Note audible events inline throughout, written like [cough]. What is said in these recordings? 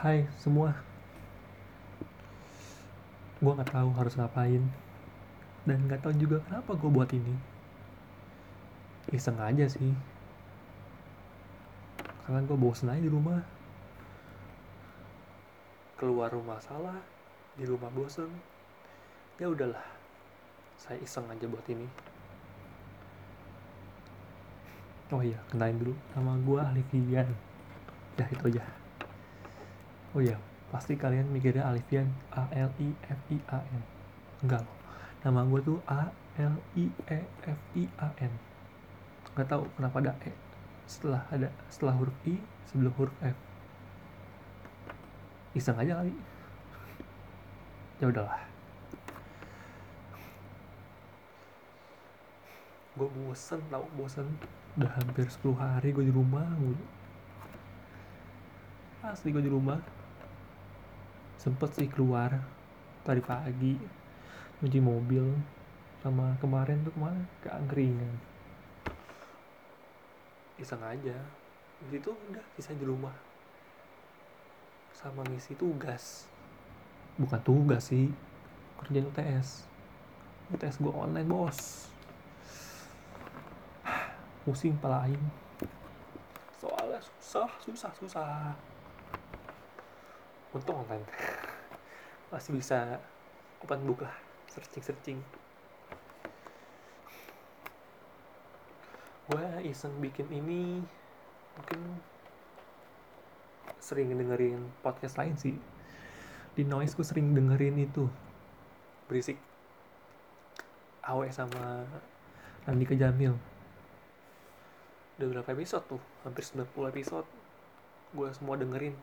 Hai semua. Gue gak tahu harus ngapain. Dan gak tahu juga kenapa gue buat ini. Iseng aja sih. Karena gue bosen aja di rumah. Keluar rumah salah Di rumah bosen. Ya udahlah Saya iseng aja buat ini. Oh iya, kenalin dulu. Nama gue Alifian Ya itu aja Oh iya, pasti kalian mikirnya Alifian A L I F I A N. Enggak loh. Nama gue tuh A L I E F I A N. Gak tahu kenapa ada E setelah ada setelah huruf I sebelum huruf F. Iseng aja kali. Ya udahlah. Gue bosen tau bosen. Udah hampir 10 hari gue di rumah mulu. Asli gue di rumah sempet sih keluar tadi pagi nyuci mobil sama kemarin tuh ke mana? Ke angkringan. Iseng aja. Itu udah bisa di rumah. Sama ngisi tugas. Bukan tugas sih kerjaan UTS UTS gue online bos. [sighs] Pusing pala aing. Soalnya susah susah susah untung online. Masih bisa open book searching searching gue iseng bikin ini mungkin sering dengerin podcast lain sih. Di noise gue sering dengerin itu. Berisik. Awe sama Andika Jamil. Udah berapa episode tuh? Hampir 90 episode. Gue semua dengerin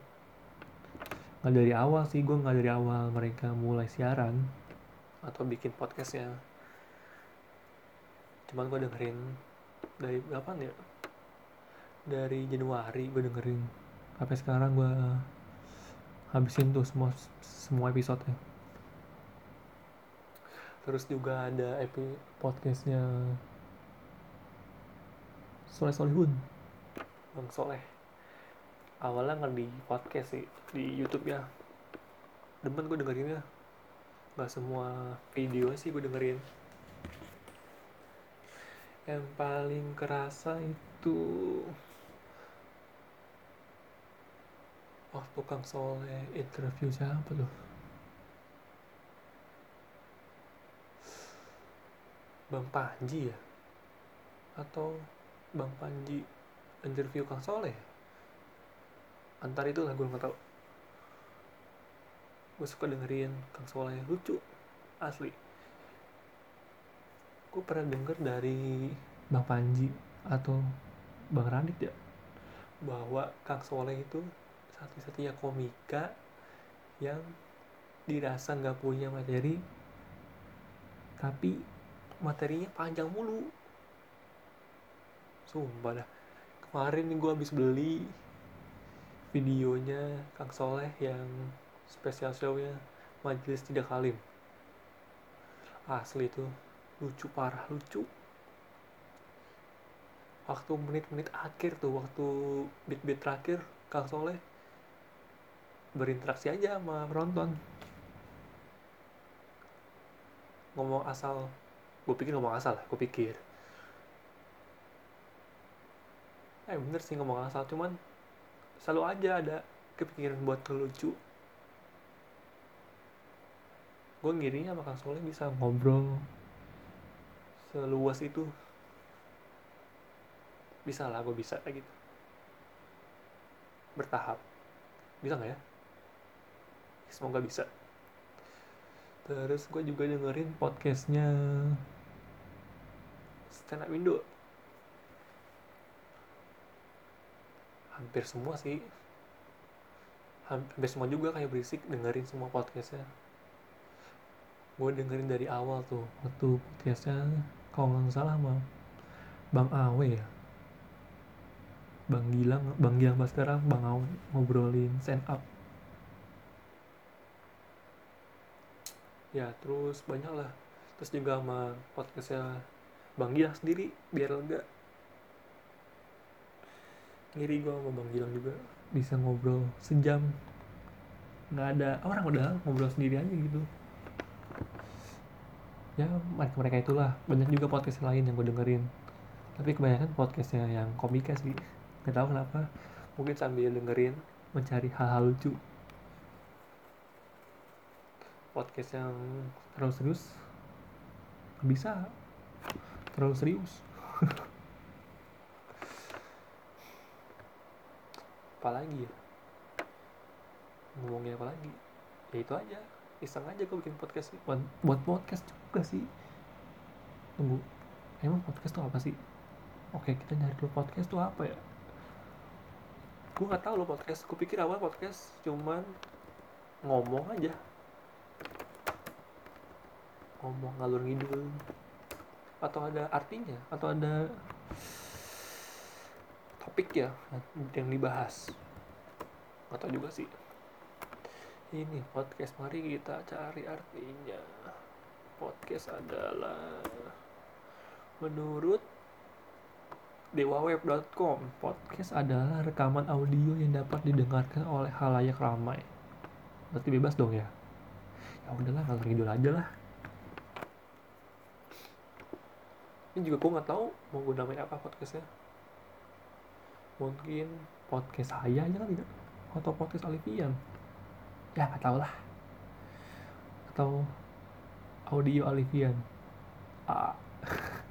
nggak dari awal sih gue nggak dari awal mereka mulai siaran atau bikin podcastnya. Cuman gue dengerin dari berapa ya? Dari Januari gue dengerin. Sampai sekarang gue habisin tuh semua semua episode ya terus juga ada EP podcastnya Soleh Solihun. Bang Soleh awalnya nggak di podcast sih di YouTube ya. Demen gue dengerinnya. Nggak semua video sih gue dengerin. Yang paling kerasa itu waktu Kang Soleh interview siapa tuh? Bang Panji ya? Atau Bang Panji interview Kang Soleh antar itu lah gue nggak tau gue suka dengerin Kang Soleh lucu asli. Gue pernah denger dari Bang Panji atau Bang Radit ya bahwa Kang Soleh itu satu-satunya komika yang dirasa nggak punya materi tapi materinya panjang mulu. Sumpah dah kemarin gue habis beli videonya Kang Soleh yang spesial show-nya Majelis Tidak Kalim asli itu lucu parah lucu. Waktu menit-menit akhir tuh waktu beat-beat terakhir Kang Soleh berinteraksi aja sama penonton. Ngomong asal gue pikir ngomong asal gue pikir. Eh bener sih ngomong asal cuman selalu aja ada kepikiran buat lucu gue ngirinya sama Kang Soleh bisa ngobrol seluas itu. Bisa lah gue bisa kayak gitu. Bertahap. Bisa nggak ya? Semoga bisa. Terus gue juga dengerin podcastnya stand up Indo hampir semua sih. Hampir semua juga kayak berisik dengerin semua podcastnya. Gue dengerin dari awal tuh waktu podcastnya kalau nggak salah mah Bang Awe ya. Bang Gilang Bang Gilang Baskara Bang Awe ngobrolin stand up. Ya terus banyak lah terus juga sama podcastnya Bang Gilang sendiri biar lega ngiri gue sama Bang Gilang juga. Bisa ngobrol sejam. Nggak ada orang udah ngobrol sendiri aja gitu. Ya mereka mereka itulah. Banyak juga podcast lain yang gue dengerin. Tapi kebanyakan podcastnya yang komika sih. Nggak tahu kenapa. Mungkin sambil dengerin mencari hal-hal lucu. Podcast yang terlalu serius bisa. Terlalu serius [laughs] apalagi ya? Ngomongin apa lagi? Ya itu aja. Iseng aja gue bikin podcast buat, buat podcast juga sih. Tunggu. Emang podcast tuh apa sih? Oke kita nyari dulu podcast tuh apa ya? Gue nggak tahu lo podcast. Gue pikir awal podcast cuman ngomong aja. Ngomong ngalur ngidul. Atau ada artinya? Atau ada topik ya yang dibahas. Tahu juga sih. Ini podcast mari kita cari artinya. Podcast adalah menurut dewaweb.com podcast adalah rekaman audio yang dapat didengarkan oleh halayak ramai. Berarti bebas dong ya? Ya udahlah kalau ngidul aja lah. Ini juga gue nggak tahu mau gue namain apa podcastnya mungkin podcast saya aja kali ya? Atau podcast Alifian ya nggak tahu lah. Atau audio Alifian ah. [laughs]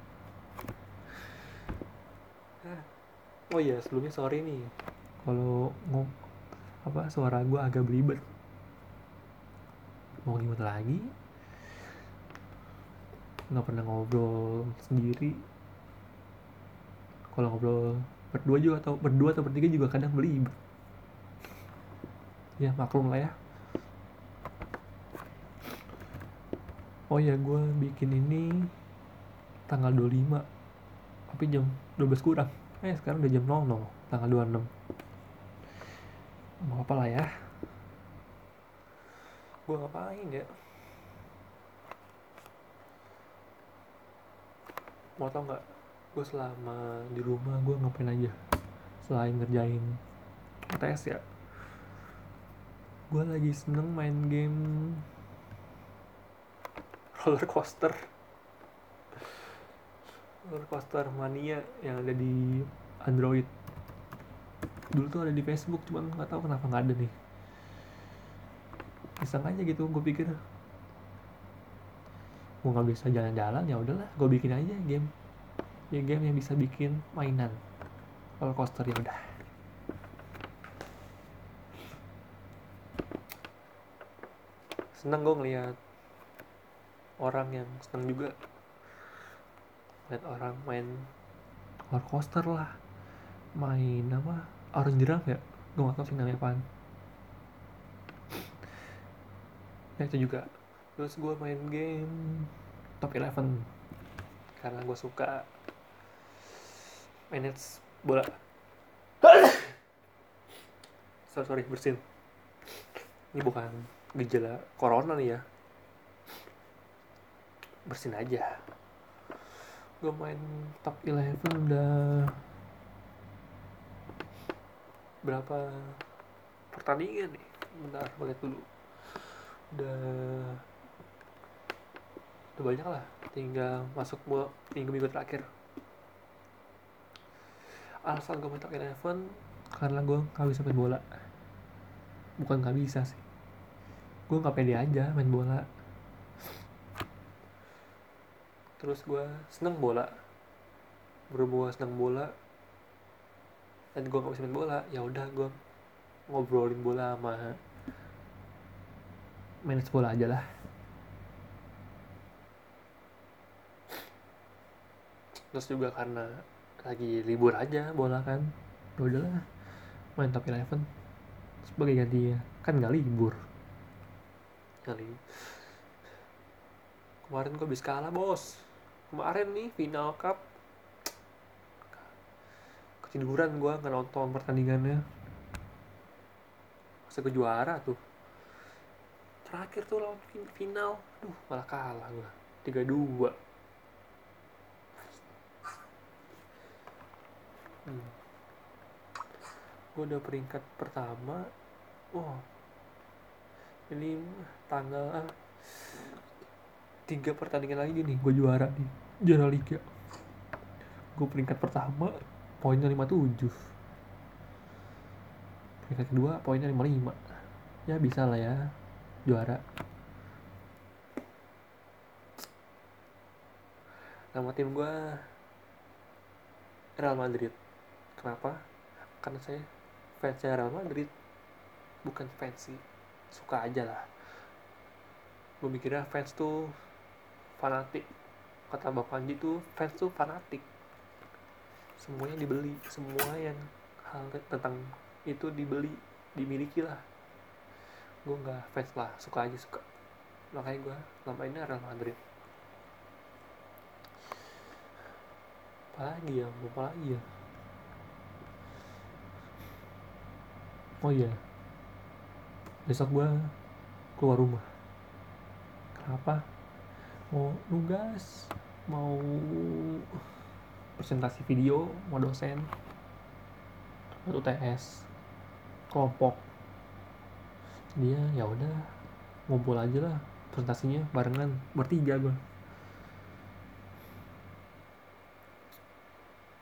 oh iya sebelumnya sorry nih. Kalau ngom apa suara gue agak belibet. Mau gimana lagi? Nggak pernah ngobrol sendiri. Kalau ngobrol berdua juga atau berdua atau bertiga juga kadang belibet ya maklum lah ya. Oh ya gue bikin ini tanggal 25 tapi jam 12 kurang. Eh sekarang udah jam 00 tanggal 26 mau apa lah ya. Gue ngapain ya? Mau tau nggak gue selama di rumah gue ngapain aja selain ngerjain tes ya. Gue lagi seneng main game roller coaster. Roller coaster mania yang ada di Android. Dulu tuh ada di Facebook cuman nggak tahu kenapa nggak ada nih. Iseng aja gitu gue pikir. Gue nggak bisa jalan-jalan ya udahlah gue bikin aja game ya game yang bisa bikin mainan. Roller coaster ya udah. Seneng gue ngeliat orang yang seneng juga. Lihat orang main roller coaster lah. Main apa? Orange jeram ya? Gue gak tau sih namanya apaan. Ya itu juga. Terus gue main game top 11 karena gue suka manage bola. [coughs] Sorry sorry bersin. Ini bukan gejala corona nih ya. Bersin aja. Gue main top 11 udah berapa pertandingan nih? Bentar lihat dulu. Udah udah banyak lah. Tinggal masuk minggu-minggu terakhir alasan gue main top 11 karena gue gak bisa main bola. Bukan gak bisa sih. Gue gak pede aja main bola. Terus gue seneng bola. Berhubung gue seneng bola. Dan gue gak bisa main bola ya udah gue ngobrolin bola sama manage bola aja lah. Terus juga karena lagi libur aja bola kan. Ya udahlah main top 11 sebagai gantinya kan nggak libur. Kali kemarin gue habis kalah bos. Kemarin nih final cup. Ketiduran gue nggak nonton pertandingannya. Masa gue juara tuh. Terakhir tuh lawan final. Aduh malah kalah gue tiga dua hmm. gue udah peringkat pertama. Wah. Ini tanggal tiga pertandingan lagi nih gue juara di juara liga. Gue peringkat pertama poinnya 57 peringkat kedua poinnya 55 ya bisa lah ya juara. Nama tim gue Real Madrid kenapa? Karena saya fans Real Madrid bukan fans sih. Suka aja lah. Gue mikirnya fans tuh fanatik. Kata bapak Anji tuh fans tuh fanatik. Semuanya dibeli semua yang hal tentang itu dibeli dimiliki lah. Gue nggak fans lah suka aja suka. Makanya gue namainnya Real Madrid. Apa lagi ya apa lagi ya oh iya. Besok gue keluar rumah. Kenapa? Mau nugas mau presentasi video mau dosen atau TS kelompok. Dia ya udah ngumpul aja lah presentasinya barengan bertiga gue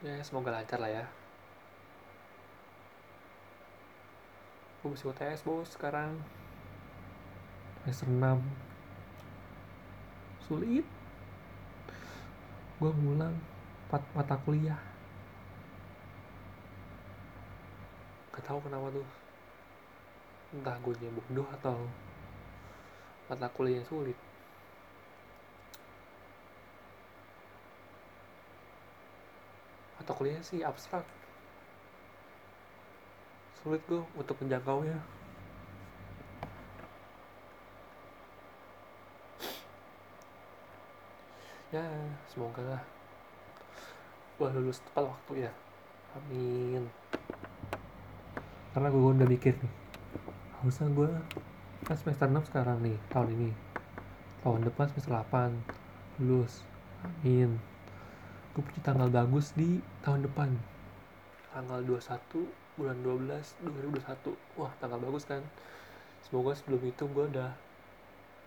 ya semoga lancar lah ya gue masih UTS bos sekarang. Semester 6 sulit. Gue ngulang empat mata kuliah. Gak tahu kenapa tuh. Entah gue bodoh atau mata kuliah sulit. Mata kuliah sih abstrak sulit gue untuk menjangkaunya. Ya semoga lah. Gue lulus tepat waktu ya. Amin. Karena gue udah mikir nih. Harusnya gue kan semester 6 sekarang nih tahun ini. Tahun depan semester 8 lulus. Amin. Gue punya tanggal bagus di tahun depan. Tanggal 21 bulan 12 2021 wah tanggal bagus kan? Semoga sebelum itu gue udah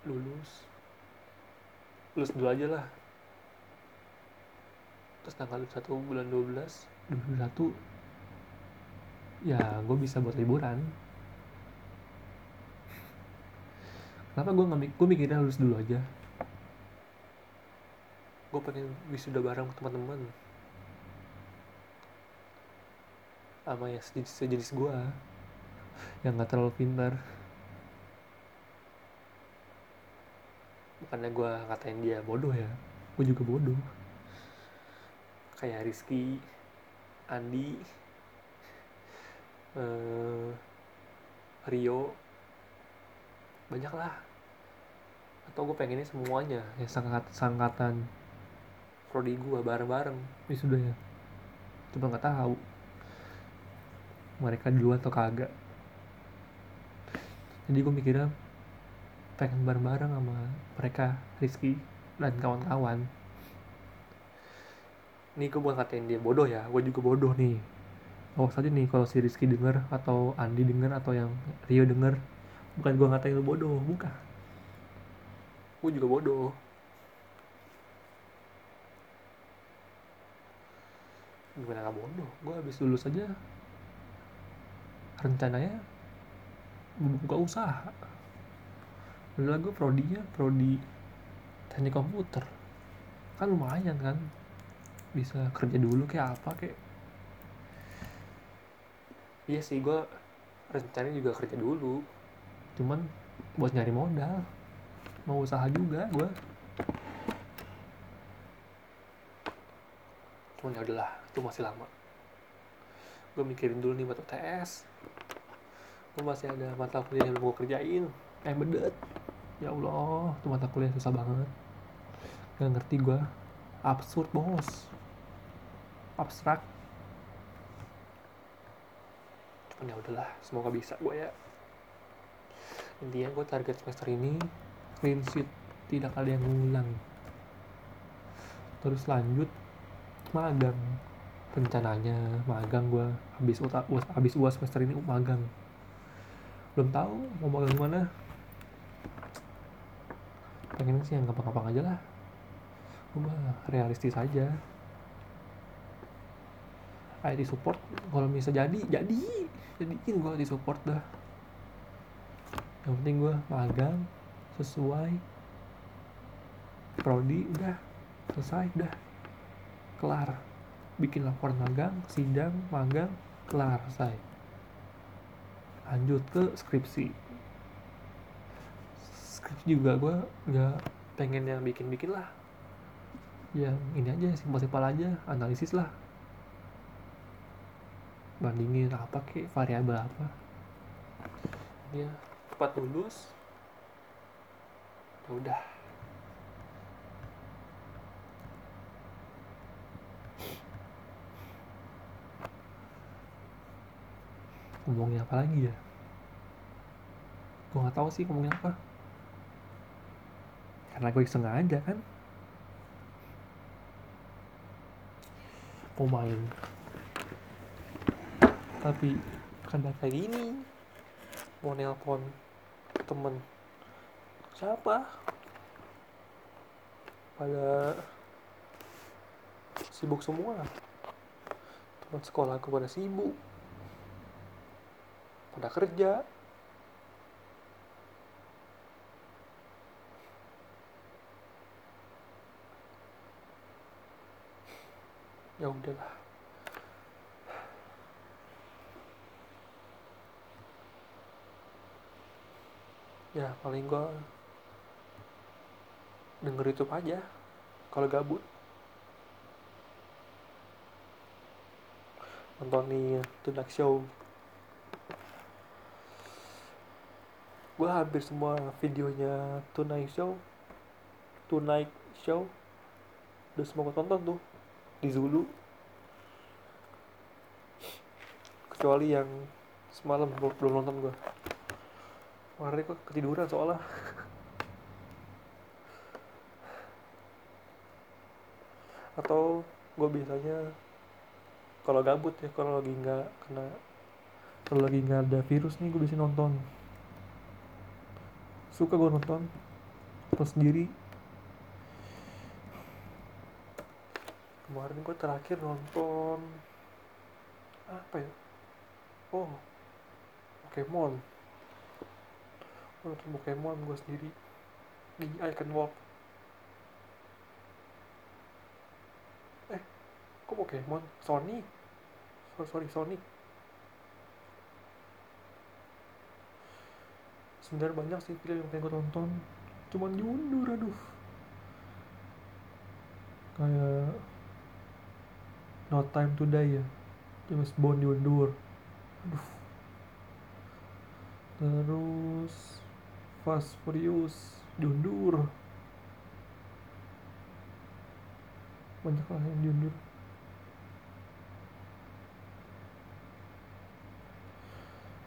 lulus. Lulus dulu aja lah. Terus tanggal 1 bulan 12 2021 ya gue bisa buat liburan. Kenapa gue nggak gue mikirnya lulus dulu aja? Gue pengen wisuda bareng teman-teman sama yang sejenis, sejenis gue yang gak terlalu pintar. Bukannya gue ngatain dia bodoh ya gue juga bodoh. Kayak Rizky Andi uh, Rio. Banyak lah atau gue pengennya semuanya. Ya sangat sangkatan prodi gue bareng-bareng. Sudah ya? Cuma nggak tahu mereka duluan atau kagak. Jadi gue mikirnya pengen bareng-bareng sama mereka Rizky dan kawan-kawan. Ini gue bukan katain dia bodoh ya gue juga bodoh nih. Awas aja nih kalau si Rizky denger atau Andi denger atau yang Rio denger. Bukan gue ngatain lu bodoh bukan. Gue juga bodoh. Gimana gak bodoh? Gue habis lulus aja rencananya buka usaha. Udah gue prodinya prodi teknik komputer. Kan lumayan kan bisa kerja dulu kayak apa kayak iya sih gue rencananya juga kerja dulu. Cuman buat nyari modal. Mau usaha juga gue. Cuman ya udahlah itu masih lama gue mikirin dulu nih buat UTS gue masih ada mata kuliah yang mau kerjain. Eh bedet. Ya Allah itu mata kuliah susah banget. Gak ngerti gue absurd bos. Abstrak. Cuman ya udahlah semoga bisa gue ya. Intinya gue target semester ini clean sheet tidak ada yang ngulang. Terus lanjut magang rencananya magang gue habis uas habis uas semester ini magang. Belum tahu mau magang mana. Pengen sih yang gampang-gampang aja lah. Gue realistis aja. IT support kalau bisa jadi jadi. Jadiin gue IT support dah. Yang penting gue magang sesuai. Prodi udah selesai udah kelar bikin laporan magang sidang magang kelar selesai. Lanjut ke skripsi. Skripsi juga gue nggak pengen yang bikin-bikin lah. Yang ini aja simpel-simpel aja analisis lah. Bandingin apa kek variabel apa. Dia cepat lulus. Ya udah ngomongin apa lagi ya? Gue nggak tahu sih ngomongin apa. Karena gue sengaja kan. Mau main. Tapi karena kayak gini. Mau nelpon temen. Siapa? Pada sibuk semua. Teman sekolah aku pada sibuk pada kerja. Ya udahlah. Ya paling gue denger YouTube aja kalau gabut. Nonton nih Tonight Show gue hampir semua videonya Tonight Show. Tonight Show. Udah semua gue tonton tuh. Di Zulu. Kecuali yang semalam belum nonton gue kemarin kok ketiduran soalnya. Atau gue biasanya kalau gabut ya kalau lagi nggak kena kalau lagi nggak ada virus nih gue bisa nonton suka gue nonton. Atau sendiri. Kemarin gue terakhir nonton apa ya? Oh Pokemon. Nonton Pokemon gue sendiri. Di Icon Walk. Eh kok Pokemon? Sony? Sorry Sonic sebenarnya banyak sih film yang pengen gue tonton. Cuman diundur aduh. Kayak No Time to Die ya. James Bond diundur. Aduh. Terus Fast Furious diundur. Banyak lah yang diundur.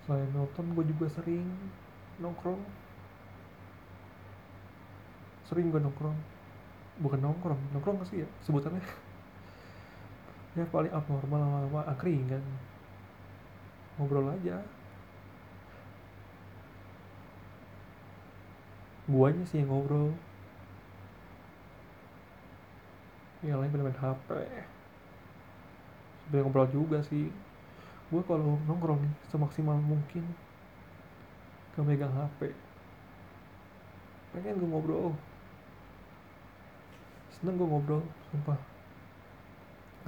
Selain nonton gue juga sering nongkrong. Sering gue nongkrong. Bukan nongkrong nongkrong sih ya sebutannya. [laughs] Ya paling abnormal lama-lama angkringan. Ngobrol aja. Guanya sih yang ngobrol. Yang lain pada main HP sebenarnya ngobrol juga sih. Gue kalau nongkrong nih semaksimal mungkin gak megang HP pengen gue ngobrol. Seneng gue ngobrol sumpah.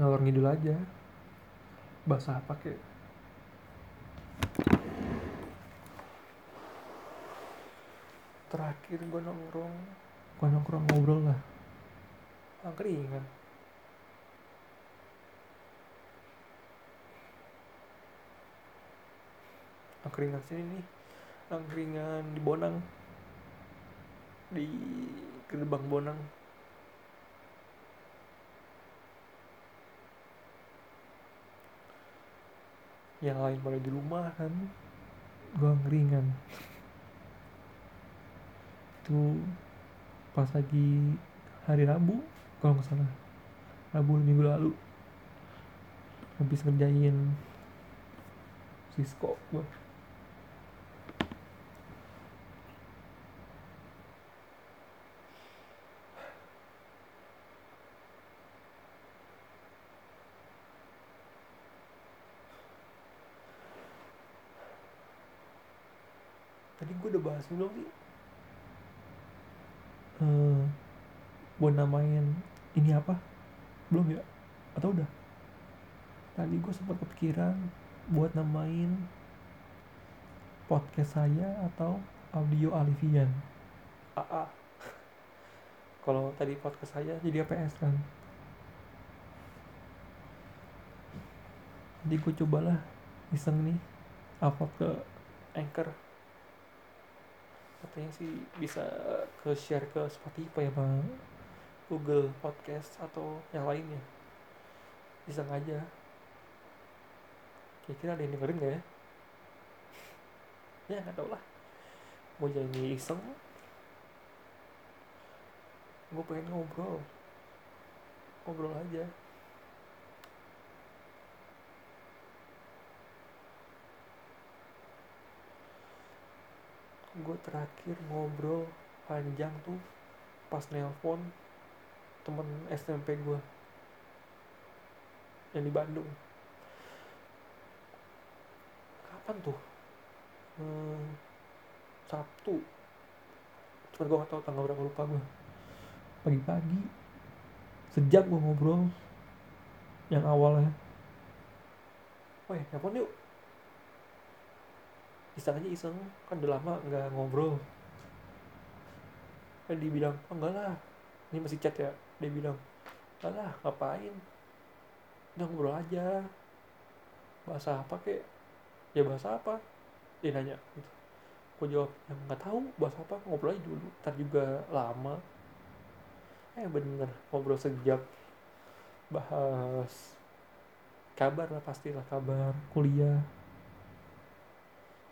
Ngalor ngidul aja. Bahasa apa kek terakhir gue nongkrong. Gue nongkrong ngobrol lah. Angkringan angkringan sini nih angkringan di Bonang. Di gerbang Bonang. Yang lain pada di rumah kan. Gue angkringan. Itu pas lagi hari Rabu kalau nggak salah. Rabu minggu lalu. Habis ngerjain Cisco gue tadi gue udah bahas belum sih? Eh buat namain ini apa? Belum ya? Atau udah? Tadi gue sempat kepikiran buat namain podcast saya atau audio Alivian. AA kalau tadi podcast saya jadi APS kan? Jadi gue cobalah iseng nih upload ke Anchor katanya sih bisa ke share ke Spotify sama Google Podcast atau yang lainnya. Iseng aja. Kira-kira ada yang dengerin gak ya? Ya nggak tau lah. Mau jadi iseng? Gue pengen ngobrol. Ngobrol aja gue terakhir ngobrol panjang tuh pas nelpon temen SMP gue yang di Bandung. Kapan tuh? Hmm, Sabtu. Cuma gue gak tau tanggal berapa lupa gue pagi-pagi sejak gue ngobrol yang awalnya. Woi, nelfon yuk iseng aja iseng kan udah lama nggak ngobrol. Kan dibilang oh, enggak lah. Ini masih chat ya? Dia bilang enggak lah ngapain? Udah ngobrol aja. Bahasa apa kek? Ya bahasa apa? Dia nanya gitu. Aku jawab yang nggak tahu bahasa apa ngobrol aja dulu. Ntar juga lama. Eh bener ngobrol sejam bahas kabar lah pastilah kabar kuliah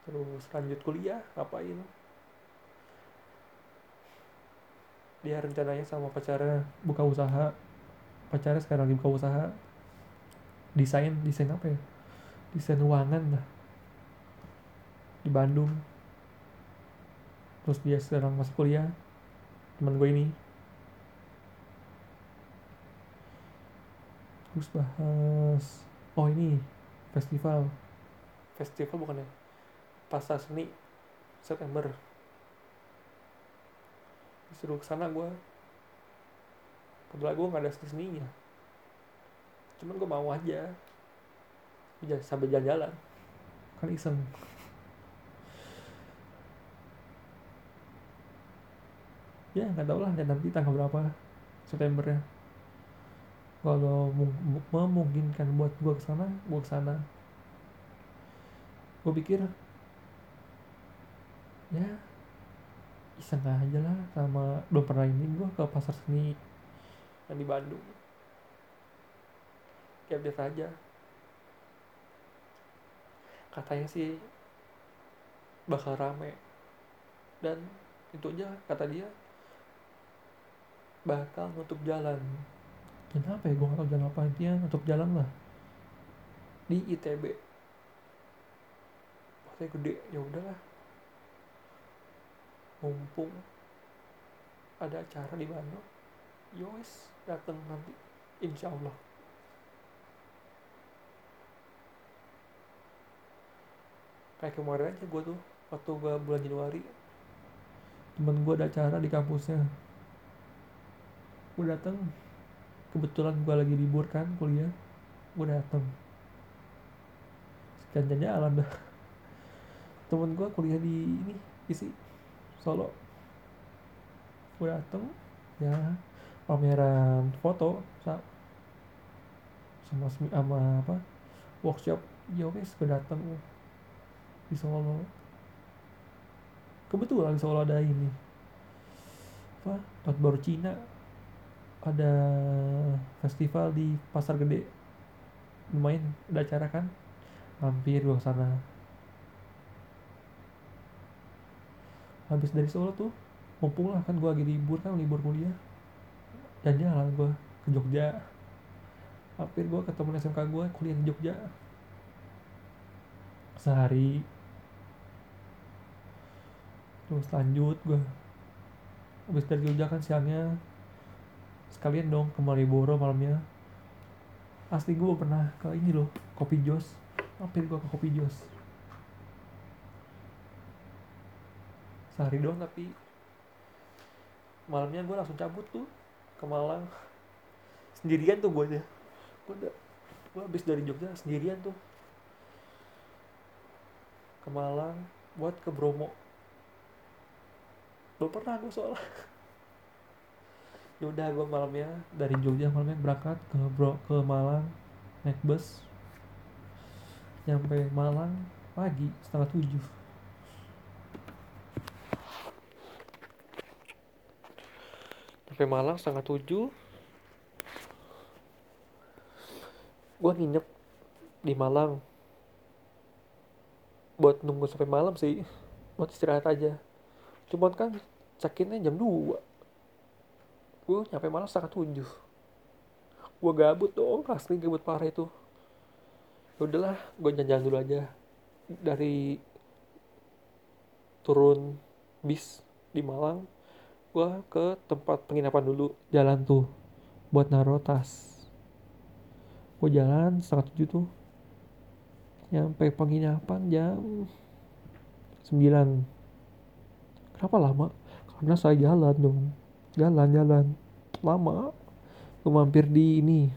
terus lanjut kuliah ngapain? Dia rencananya sama pacarnya. Buka usaha. Pacarnya sekarang lagi buka usaha. Desain desain apa ya? Desain ruangan lah. Di Bandung. Terus dia sekarang masuk kuliah. Teman gue ini. Terus bahas oh ini. Festival. Festival bukan ya pasar seni September. Disuruh ke sana gue kebetulan gue nggak ada seni seninya. Cuman gue mau aja. Sambil jalan-jalan. Kan iseng. Ya nggak tau lah nanti tanggal berapa September ya kalau memungkinkan buat gue ke sana gue ke sana gue pikir ya iseng aja lah sama belum pernah ini gue ke pasar seni yang di Bandung. Kayak biasa aja. Katanya sih bakal rame. Dan itu aja kata dia bakal nutup jalan. Kenapa ya? Gue gak tau jalan apa. Intinya nutup jalan lah. Di ITB Pasti gede. Ya udahlah mumpung ada acara di Bandung yowes datang nanti insya Allah kayak kemarin aja gue tuh waktu gue bulan Januari temen gue ada acara di kampusnya. Gue datang kebetulan gue lagi libur kan kuliah gue datang alam dah temen gue kuliah di ini isi Solo. Gue dateng ya pameran foto sama sama apa workshop. Ya gue dateng di Solo. Kebetulan Solo ada ini. Apa? Tahun baru Cina. Ada festival di pasar gede. Lumayan ada acara kan? Hampir gue sana habis dari Solo tuh mumpung lah kan gue lagi libur kan libur kuliah. Dan jalan gue ke Jogja. Hampir gue ketemu SMK gue kuliah di Jogja. Sehari. Terus lanjut gue habis dari Jogja kan siangnya sekalian dong ke Malioboro malamnya. Asli gue pernah ke ini loh kopi jos hampir gue ke kopi jos sehari doang tapi malamnya gue langsung cabut tuh ke Malang. Sendirian tuh gue aja gue udah gue habis dari Jogja sendirian tuh. Ke Malang buat ke Bromo. Belum pernah gue soalnya ya udah gue malamnya dari Jogja malamnya berangkat ke Bro ke Malang naik bus. Nyampe Malang pagi setengah tujuh sampai Malang setengah tujuh. Gue nginep di Malang. Buat nunggu sampai malam sih buat istirahat aja. Cuman kan check-innya jam 2 gue nyampe Malang setengah tujuh. Gue gabut dong asli gabut parah itu. Ya udahlah gue jalan-jalan dulu aja. Dari turun bis di Malang gue ke tempat penginapan dulu. Jalan tuh buat naruh tas. Gue jalan setengah tujuh tuh. Nyampe penginapan jam 9 kenapa lama? Karena saya jalan dong. Jalan-jalan lama. Gue mampir di ini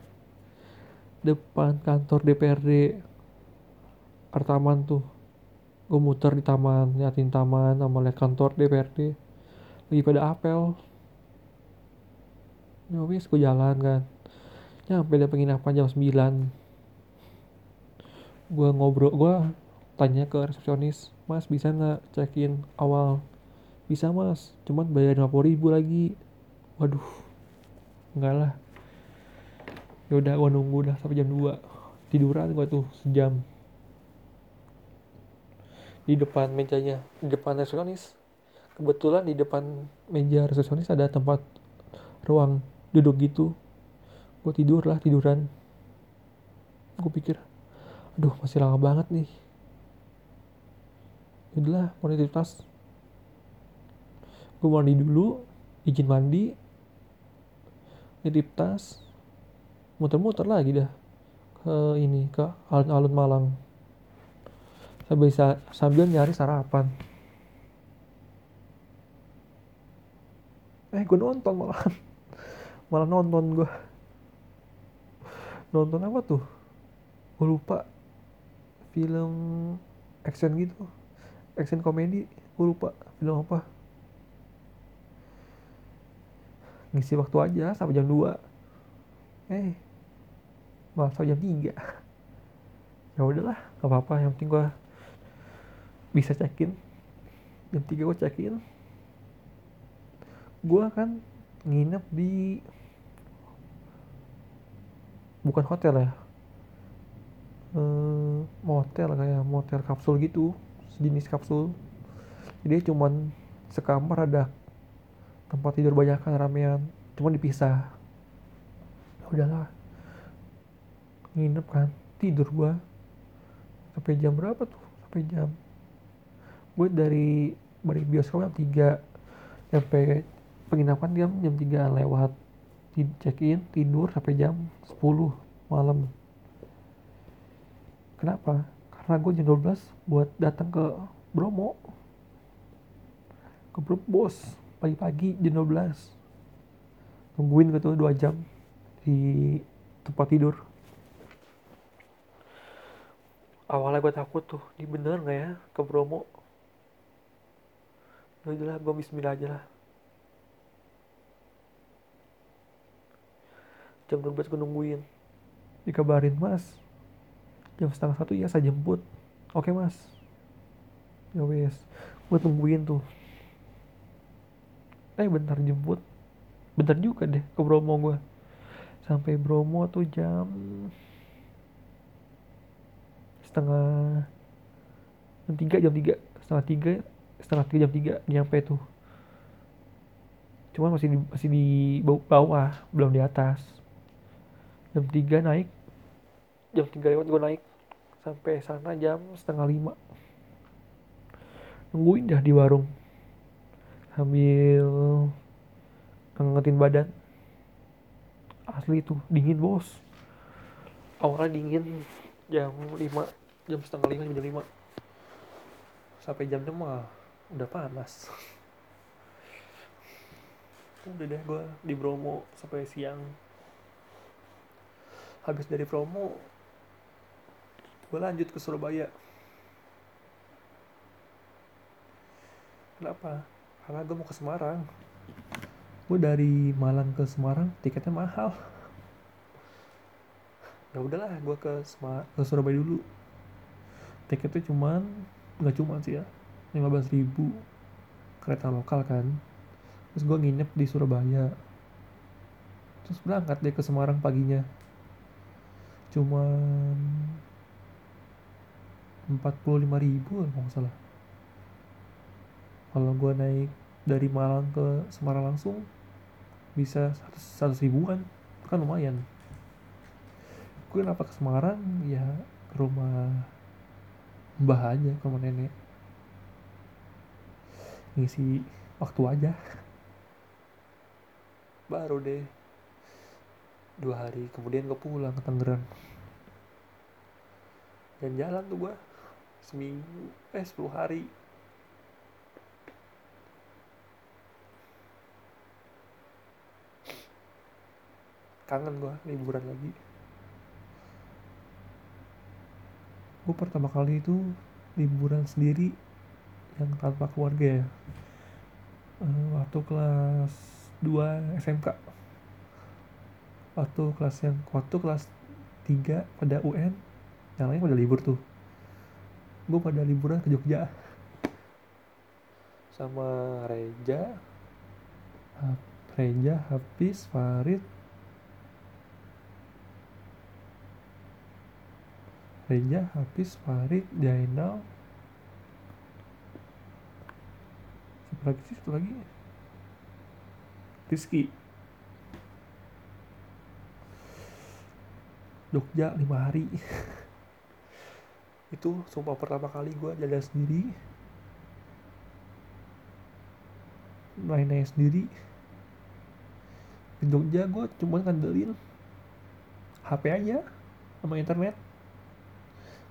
depan kantor DPRD Artaman tuh. Gue muter di taman liatin taman sama liat kantor DPRD lagi pada apel. Ya wis gue jalan kan. Nyampe dari penginapan jam 9 gue ngobrol gue tanya ke resepsionis mas bisa nggak check in awal? Bisa mas. Cuman bayar 50 ribu lagi. Waduh enggak lah. Ya udah gue nunggu dah sampai jam 2 tiduran gue tuh sejam. Di depan mejanya di depan resepsionis kebetulan di depan meja resepsionis ada tempat ruang duduk gitu. Gue tidur lah tiduran. Gue pikir aduh masih lama banget nih. Udahlah mau nitip tas. Gue mandi dulu izin mandi nitip tas. Muter-muter lagi dah ke ini ke alun-alun Malang. Saya bisa sambil nyari sarapan eh gue nonton malah. [laughs] Malah nonton gue nonton apa tuh? Gue lupa. Film action gitu. Action komedi gue lupa. Film apa? Ngisi waktu aja sampai jam 2 eh malah sampai jam 3 [laughs] ya udahlah gak apa-apa. Yang penting gue bisa check in. Jam 3 gue check in gue kan nginep di bukan hotel ya eh, motel kayak motel kapsul gitu sejenis kapsul. Jadi cuman sekamar ada tempat tidur banyak kan ramean cuman dipisah. Ya udahlah nginep kan tidur gua. Sampai jam berapa tuh? Sampai jam gue dari dari bioskop jam 3 sampai penginapan jam jam 3 lewat check in tidur sampai jam 10 malam. Kenapa? Karena gue jam 12 buat datang ke Bromo. Ke bos pagi-pagi jam 12 nungguin gitu 2 jam di tempat tidur. Awalnya gue takut tuh di bener nggak ya ke Bromo? Ya udahlah gue Bismillah aja lah jam 12 gue nungguin. Dikabarin mas jam setengah satu ya saya jemput. Oke mas. Ya wes gue tungguin tuh. Eh bentar jemput. Bentar juga deh ke Bromo gue sampai Bromo tuh jam setengah jam tiga jam tiga. Setengah tiga setengah tiga jam tiga nyampe tuh. Cuman masih di, masih di bawah belum di atas jam 3 naik. Jam 3 lewat gue naik. Sampai sana jam setengah lima. Nungguin dah di warung. Sambil ngangetin badan. Asli tuh dingin bos. Awalnya dingin. Jam 5 jam setengah lima jam 5 sampai jam 6 mah udah panas. [laughs] Udah deh gue di Bromo sampai siang habis dari Bromo gue lanjut ke Surabaya. Kenapa? Karena gue mau ke Semarang. Gue dari Malang ke Semarang tiketnya mahal. Ya udahlah gue ke ke Surabaya dulu. Tiketnya cuman nggak cuman sih ya 15 ribu kereta lokal kan. Terus gue nginep di Surabaya. Terus berangkat deh ke Semarang paginya cuman 45 ribu kalau nggak salah. Kalau gue naik dari Malang ke Semarang langsung bisa 100 ribuan. Kan lumayan. Gue kenapa ke Semarang? Ya ke rumah mbah aja ke rumah nenek. Ngisi waktu aja. [laughs] Baru deh dua hari kemudian gue pulang ke Tangerang. Dan jalan tuh gue seminggu eh 10 hari. Kangen gue liburan lagi. Gue pertama kali itu liburan sendiri yang tanpa keluarga ya. Uh, waktu kelas 2 SMK waktu kelas yang waktu kelas 3 pada UN yang lain pada libur tuh. Gue pada liburan ke Jogja. Sama Reja. Reja, Hafiz, Farid, Reja, Hafiz, Farid, Jainal. Siapa lagi satu lagi. Rizky Jogja lima hari. [laughs] Itu sumpah pertama kali gue jalan sendiri. Main-main sendiri. Di Jogja gue cuma ngandelin HP aja sama internet.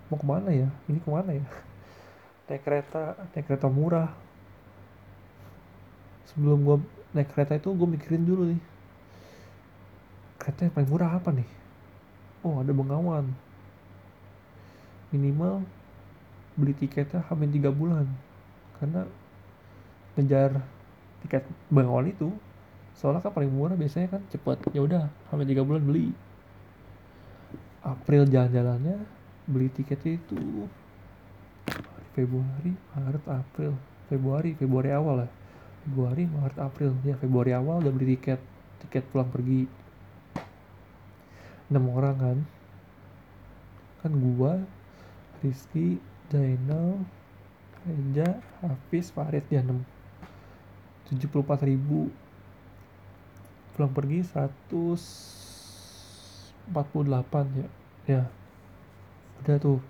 Mau ke mana ya? Ini ke mana ya? [laughs] Naik kereta naik kereta murah. Sebelum gue naik kereta itu gue mikirin dulu nih. Kereta yang paling murah apa nih oh ada Bengawan minimal beli tiketnya hampir tiga bulan. Karena ngejar tiket Bengawan itu soalnya kan paling murah biasanya kan cepet. Ya udah hampir tiga bulan beli. April jalan-jalannya beli tiketnya itu Februari Maret April. Februari Februari awal lah. Februari Maret April. Ya Februari awal udah beli tiket tiket pulang pergi enam orang kan? Kan gua Rizky Jainal Reja Hafiz Farid ya enam. Tujuh puluh empat ribu. Pulang pergi seratus empat puluh delapan ya. Ya. Udah tuh.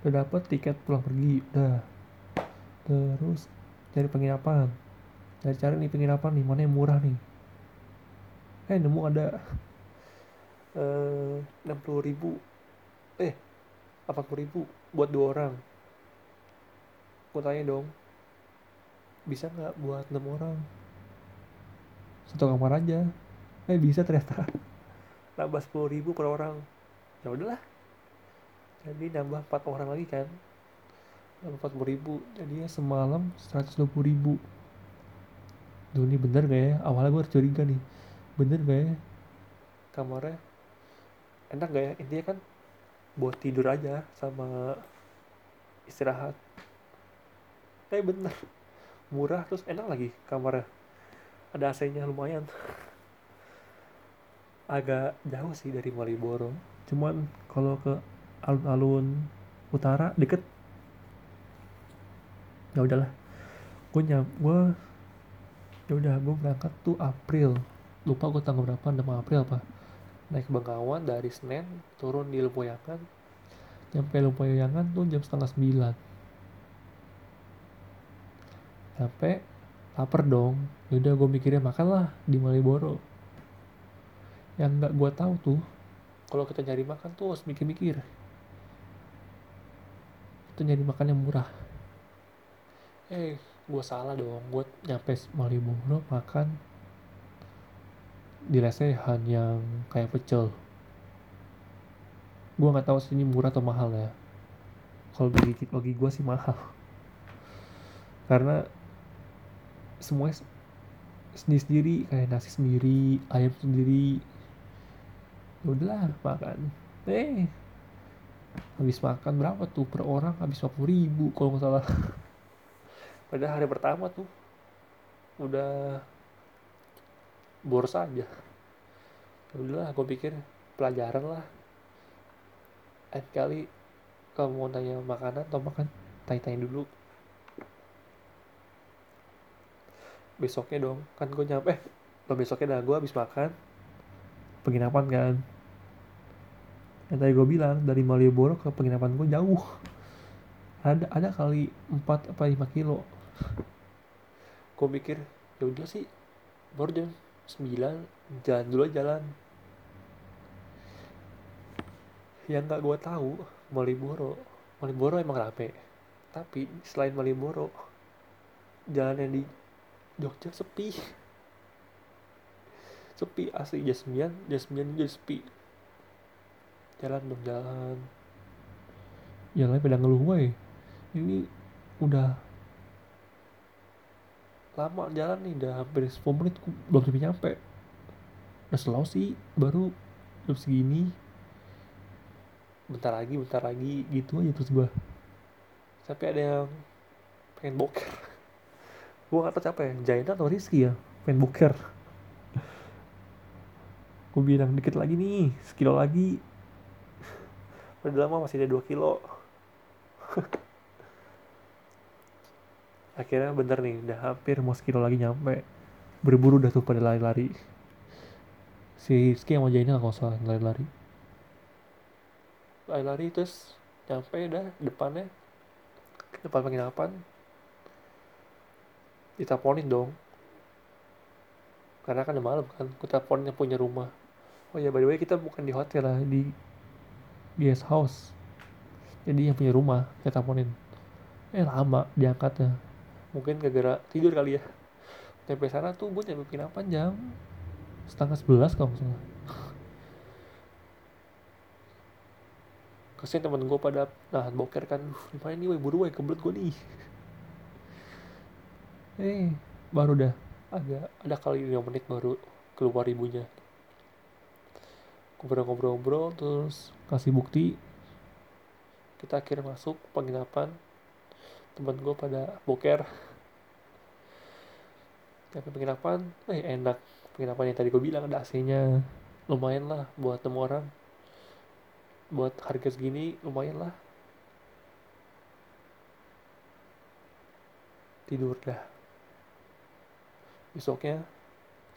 Udah dapet tiket pulang pergi udah. Terus cari penginapan. Cari cari nih penginapan nih mana yang murah nih? Eh nemu ada enam puluh ribu. Eh delapan puluh ribu buat dua orang. Gue tanya dong bisa nggak buat enam orang? Satu kamar aja. Eh bisa ternyata. [laughs] Nambah sepuluh ribu per orang. Ya udahlah. Jadi nambah empat orang lagi kan. Nambah empat puluh ribu. Jadinya semalam seratus dua puluh ribu. Duh ini bener gak ya? Awalnya gue curiga nih. Bener gak ya? Kamarnya enak gak ya? Intinya kan buat tidur aja sama istirahat. Tapi bener. Murah terus enak lagi kamarnya. Ada AC-nya lumayan. Agak jauh sih dari Malioboro. Cuman kalau ke alun-alun utara deket. Ya udahlah. Gue nyam gue ya udah gue berangkat tuh April. Lupa gue tanggal berapa 6 April apa naik Bengawan dari Senen turun di Lempoyangan nyampe Lempoyangan tuh jam setengah sembilan. Sampai lapar dong. Yaudah gue mikirnya makan lah di Malioboro. Yang nggak gue tahu tuh kalau kita nyari makan tuh harus mikir-mikir. Itu nyari makan yang murah. Eh gue salah dong. Gue nyampe Malioboro makan di lesehan yang kayak pecel. Gue nggak tahu sih ini murah atau mahal ya. Kalau bagi bagi gue sih mahal. [laughs] Karena semuanya sendiri sendiri kayak nasi sendiri ayam sendiri. Ya udahlah makan. Eh habis makan berapa tuh? Per orang habis 50 ribu kalau nggak salah. [laughs] Pada hari pertama tuh udah boros aja. Ya udahlah gue pikir pelajaran lah. Lain kali kalau mau tanya makanan atau makan tanya-tanya dulu. Besoknya dong kan gue nyampe eh besoknya dah gue habis makan. Penginapan kan. Yang tadi gue bilang dari Malioboro ke penginapan gue jauh. Ada ada kali 4 apa 5 kilo. Gue mikir ya udah sih baru jam 9 jalan dulu jalan. Yang gak gue tahu Malioboro. Malioboro emang rame. Tapi selain Malioboro jalan yang di Jogja sepi. Sepi asli jam 9 jam 9 jadi sepi. Jalan dong jalan. Jalan pada ngeluh gue ini udah lama jalan nih udah hampir 10 menit belum sampai nyampe. Udah selalu sih baru jam segini. Bentar lagi bentar lagi gitu aja terus gue sampai ada yang pengen boker. [laughs] Gue gak tau siapa ya Jaina atau Rizky ya pengen boker. [laughs] Gue bilang dikit lagi nih sekilo lagi. [laughs] Padahal lama masih ada 2 kilo akhirnya bener nih udah hampir mau sekilo lagi nyampe. Berburu udah tuh pada lari-lari. Si Rizky yang mau jadi nggak salah lari-lari. Lari-lari terus nyampe udah depannya. Depan penginapan ditaponin dong. Karena kan udah malam kan kita teleponin yang punya rumah. Oh ya by the way kita bukan di hotel lah di guest house. Jadi yang punya rumah kita teleponin eh lama diangkatnya mungkin gara-gara tidur kali ya. Sampai sana tuh gue nyampe penginapan jam setengah sebelas kalau salah. Kasian temen gue pada nahan boker kan. Gimana nih woi buru woi kebelet gue nih. Eh baru dah. Agak ada kali 5 menit baru keluar ibunya. Ngobrol-ngobrol-ngobrol terus kasih bukti. Kita akhirnya masuk penginapan teman gue pada boker. Tapi penginapan eh enak. Penginapan yang tadi gue bilang ada AC-nya. Lumayan lah buat temu orang. Buat harga segini lumayan lah. Tidur dah. Besoknya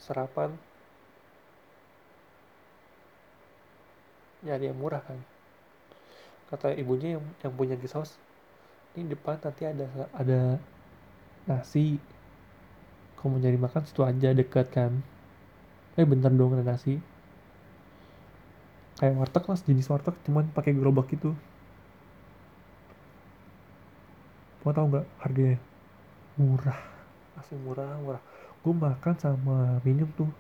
sarapan. Nyari yang murah kan. Kata ibunya yang yang punya kisos ini depan nanti ada ada nasi. Kamu nyari makan situ aja dekat kan? Eh bentar dong ada nasi. Kayak warteg lah jenis warteg cuman pakai gerobak itu mau tau nggak harganya? Murah. Masih murah murah. Gue makan sama minum tuh.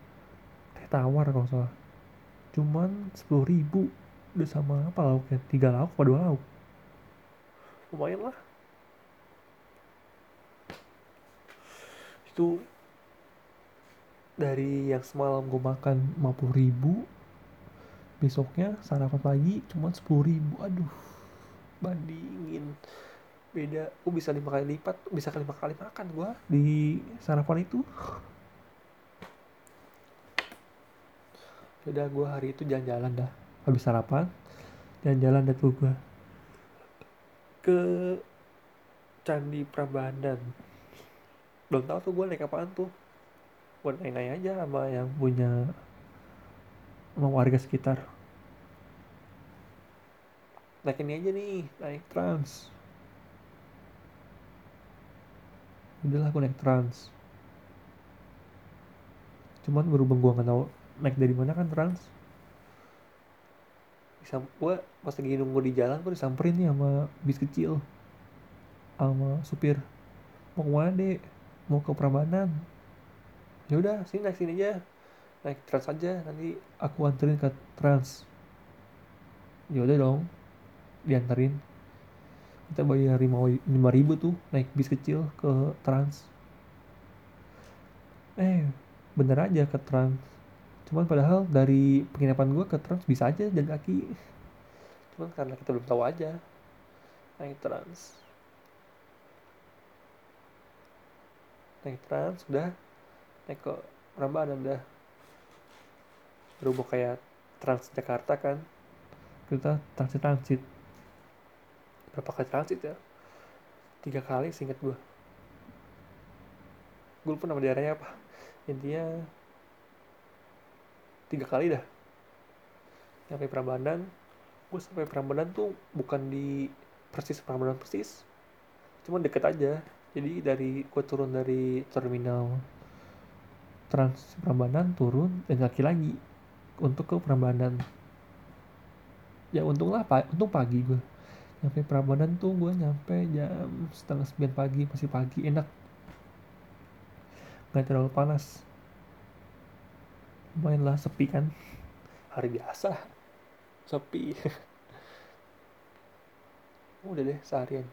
Teh tawar kalau salah. Cuman sepuluh ribu. Udah sama apa lauknya? Tiga lauk apa dua lauk lumayan lah. Itu dari yang semalam gue makan 50 ribu besoknya sarapan pagi cuma 10 ribu. Aduh bandingin. Beda gue bisa lima kali lipat bisa lima kali makan gue di sarapan itu. Udah gue hari itu jalan-jalan dah. Habis sarapan jalan-jalan dah tuh gue ke Candi Prambanan belum tahu tuh gue naik apaan tuh. Gue nanya aja sama yang punya sama warga sekitar. Naik ini aja nih naik trans. Udahlah aku naik trans. Cuman berhubung gue nggak tahu naik dari mana kan trans gue pas lagi nunggu di jalan gue disamperin nih sama bis kecil. Sama supir. Mau ke mana deh mau ke Prambanan. Ya udah sini naik sini aja. Naik trans aja nanti aku anterin ke trans. Ya udah dong. Dianterin. Kita bayar lima ribu tuh naik bis kecil ke trans. Eh bener aja ke trans cuman padahal dari penginapan gue ke trans bisa aja jalan kaki. Cuman karena kita belum tahu aja naik trans. Naik trans udah naik ke Prambanan udah. Berhubung kayak trans Jakarta kan. Kita transit transit berapa kali transit ya? Tiga kali singkat gue gue lupa nama daerahnya apa. Intinya tiga kali dah. Sampai Prambanan. Gue sampai Prambanan tuh bukan di persis Prambanan persis. Cuma deket aja. Jadi dari gue turun dari terminal Trans Prambanan turun dan kaki lagi untuk ke Prambanan. Ya untunglah pak untung pagi gue nyampe Prambanan tuh gue nyampe jam setengah sembilan pagi masih pagi enak. Nggak terlalu panas lumayan lah sepi kan. Hari biasa. Sepi. [laughs] Udah deh seharian.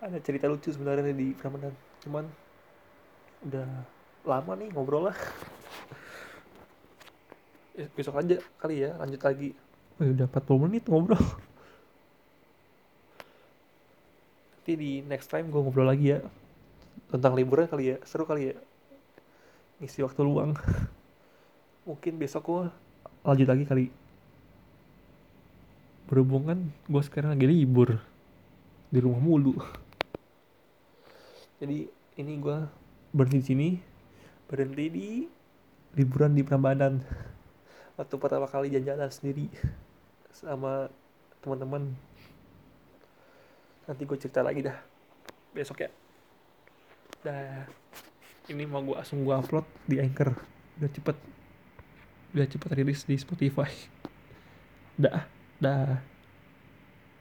Ada cerita lucu sebenarnya di Prambanan cuman udah lama nih ngobrol lah. [laughs] Besok aja kali ya lanjut lagi. Oh, udah 40 menit ngobrol. [laughs] Nanti di next time gue ngobrol lagi ya. Tentang liburan kali ya seru kali ya. Ngisi waktu luang mungkin besok gue lanjut lagi kali. Berhubungan gue sekarang lagi libur di rumah mulu. Jadi ini gue berhenti di sini berhenti di liburan di Prambanan. Waktu pertama kali jalan-jalan sendiri sama teman-teman. Nanti gue cerita lagi dah besok ya. Dah. Ini mau gue langsung gue upload di Anchor. Udah cepet udah cepet rilis di Spotify. Dah dah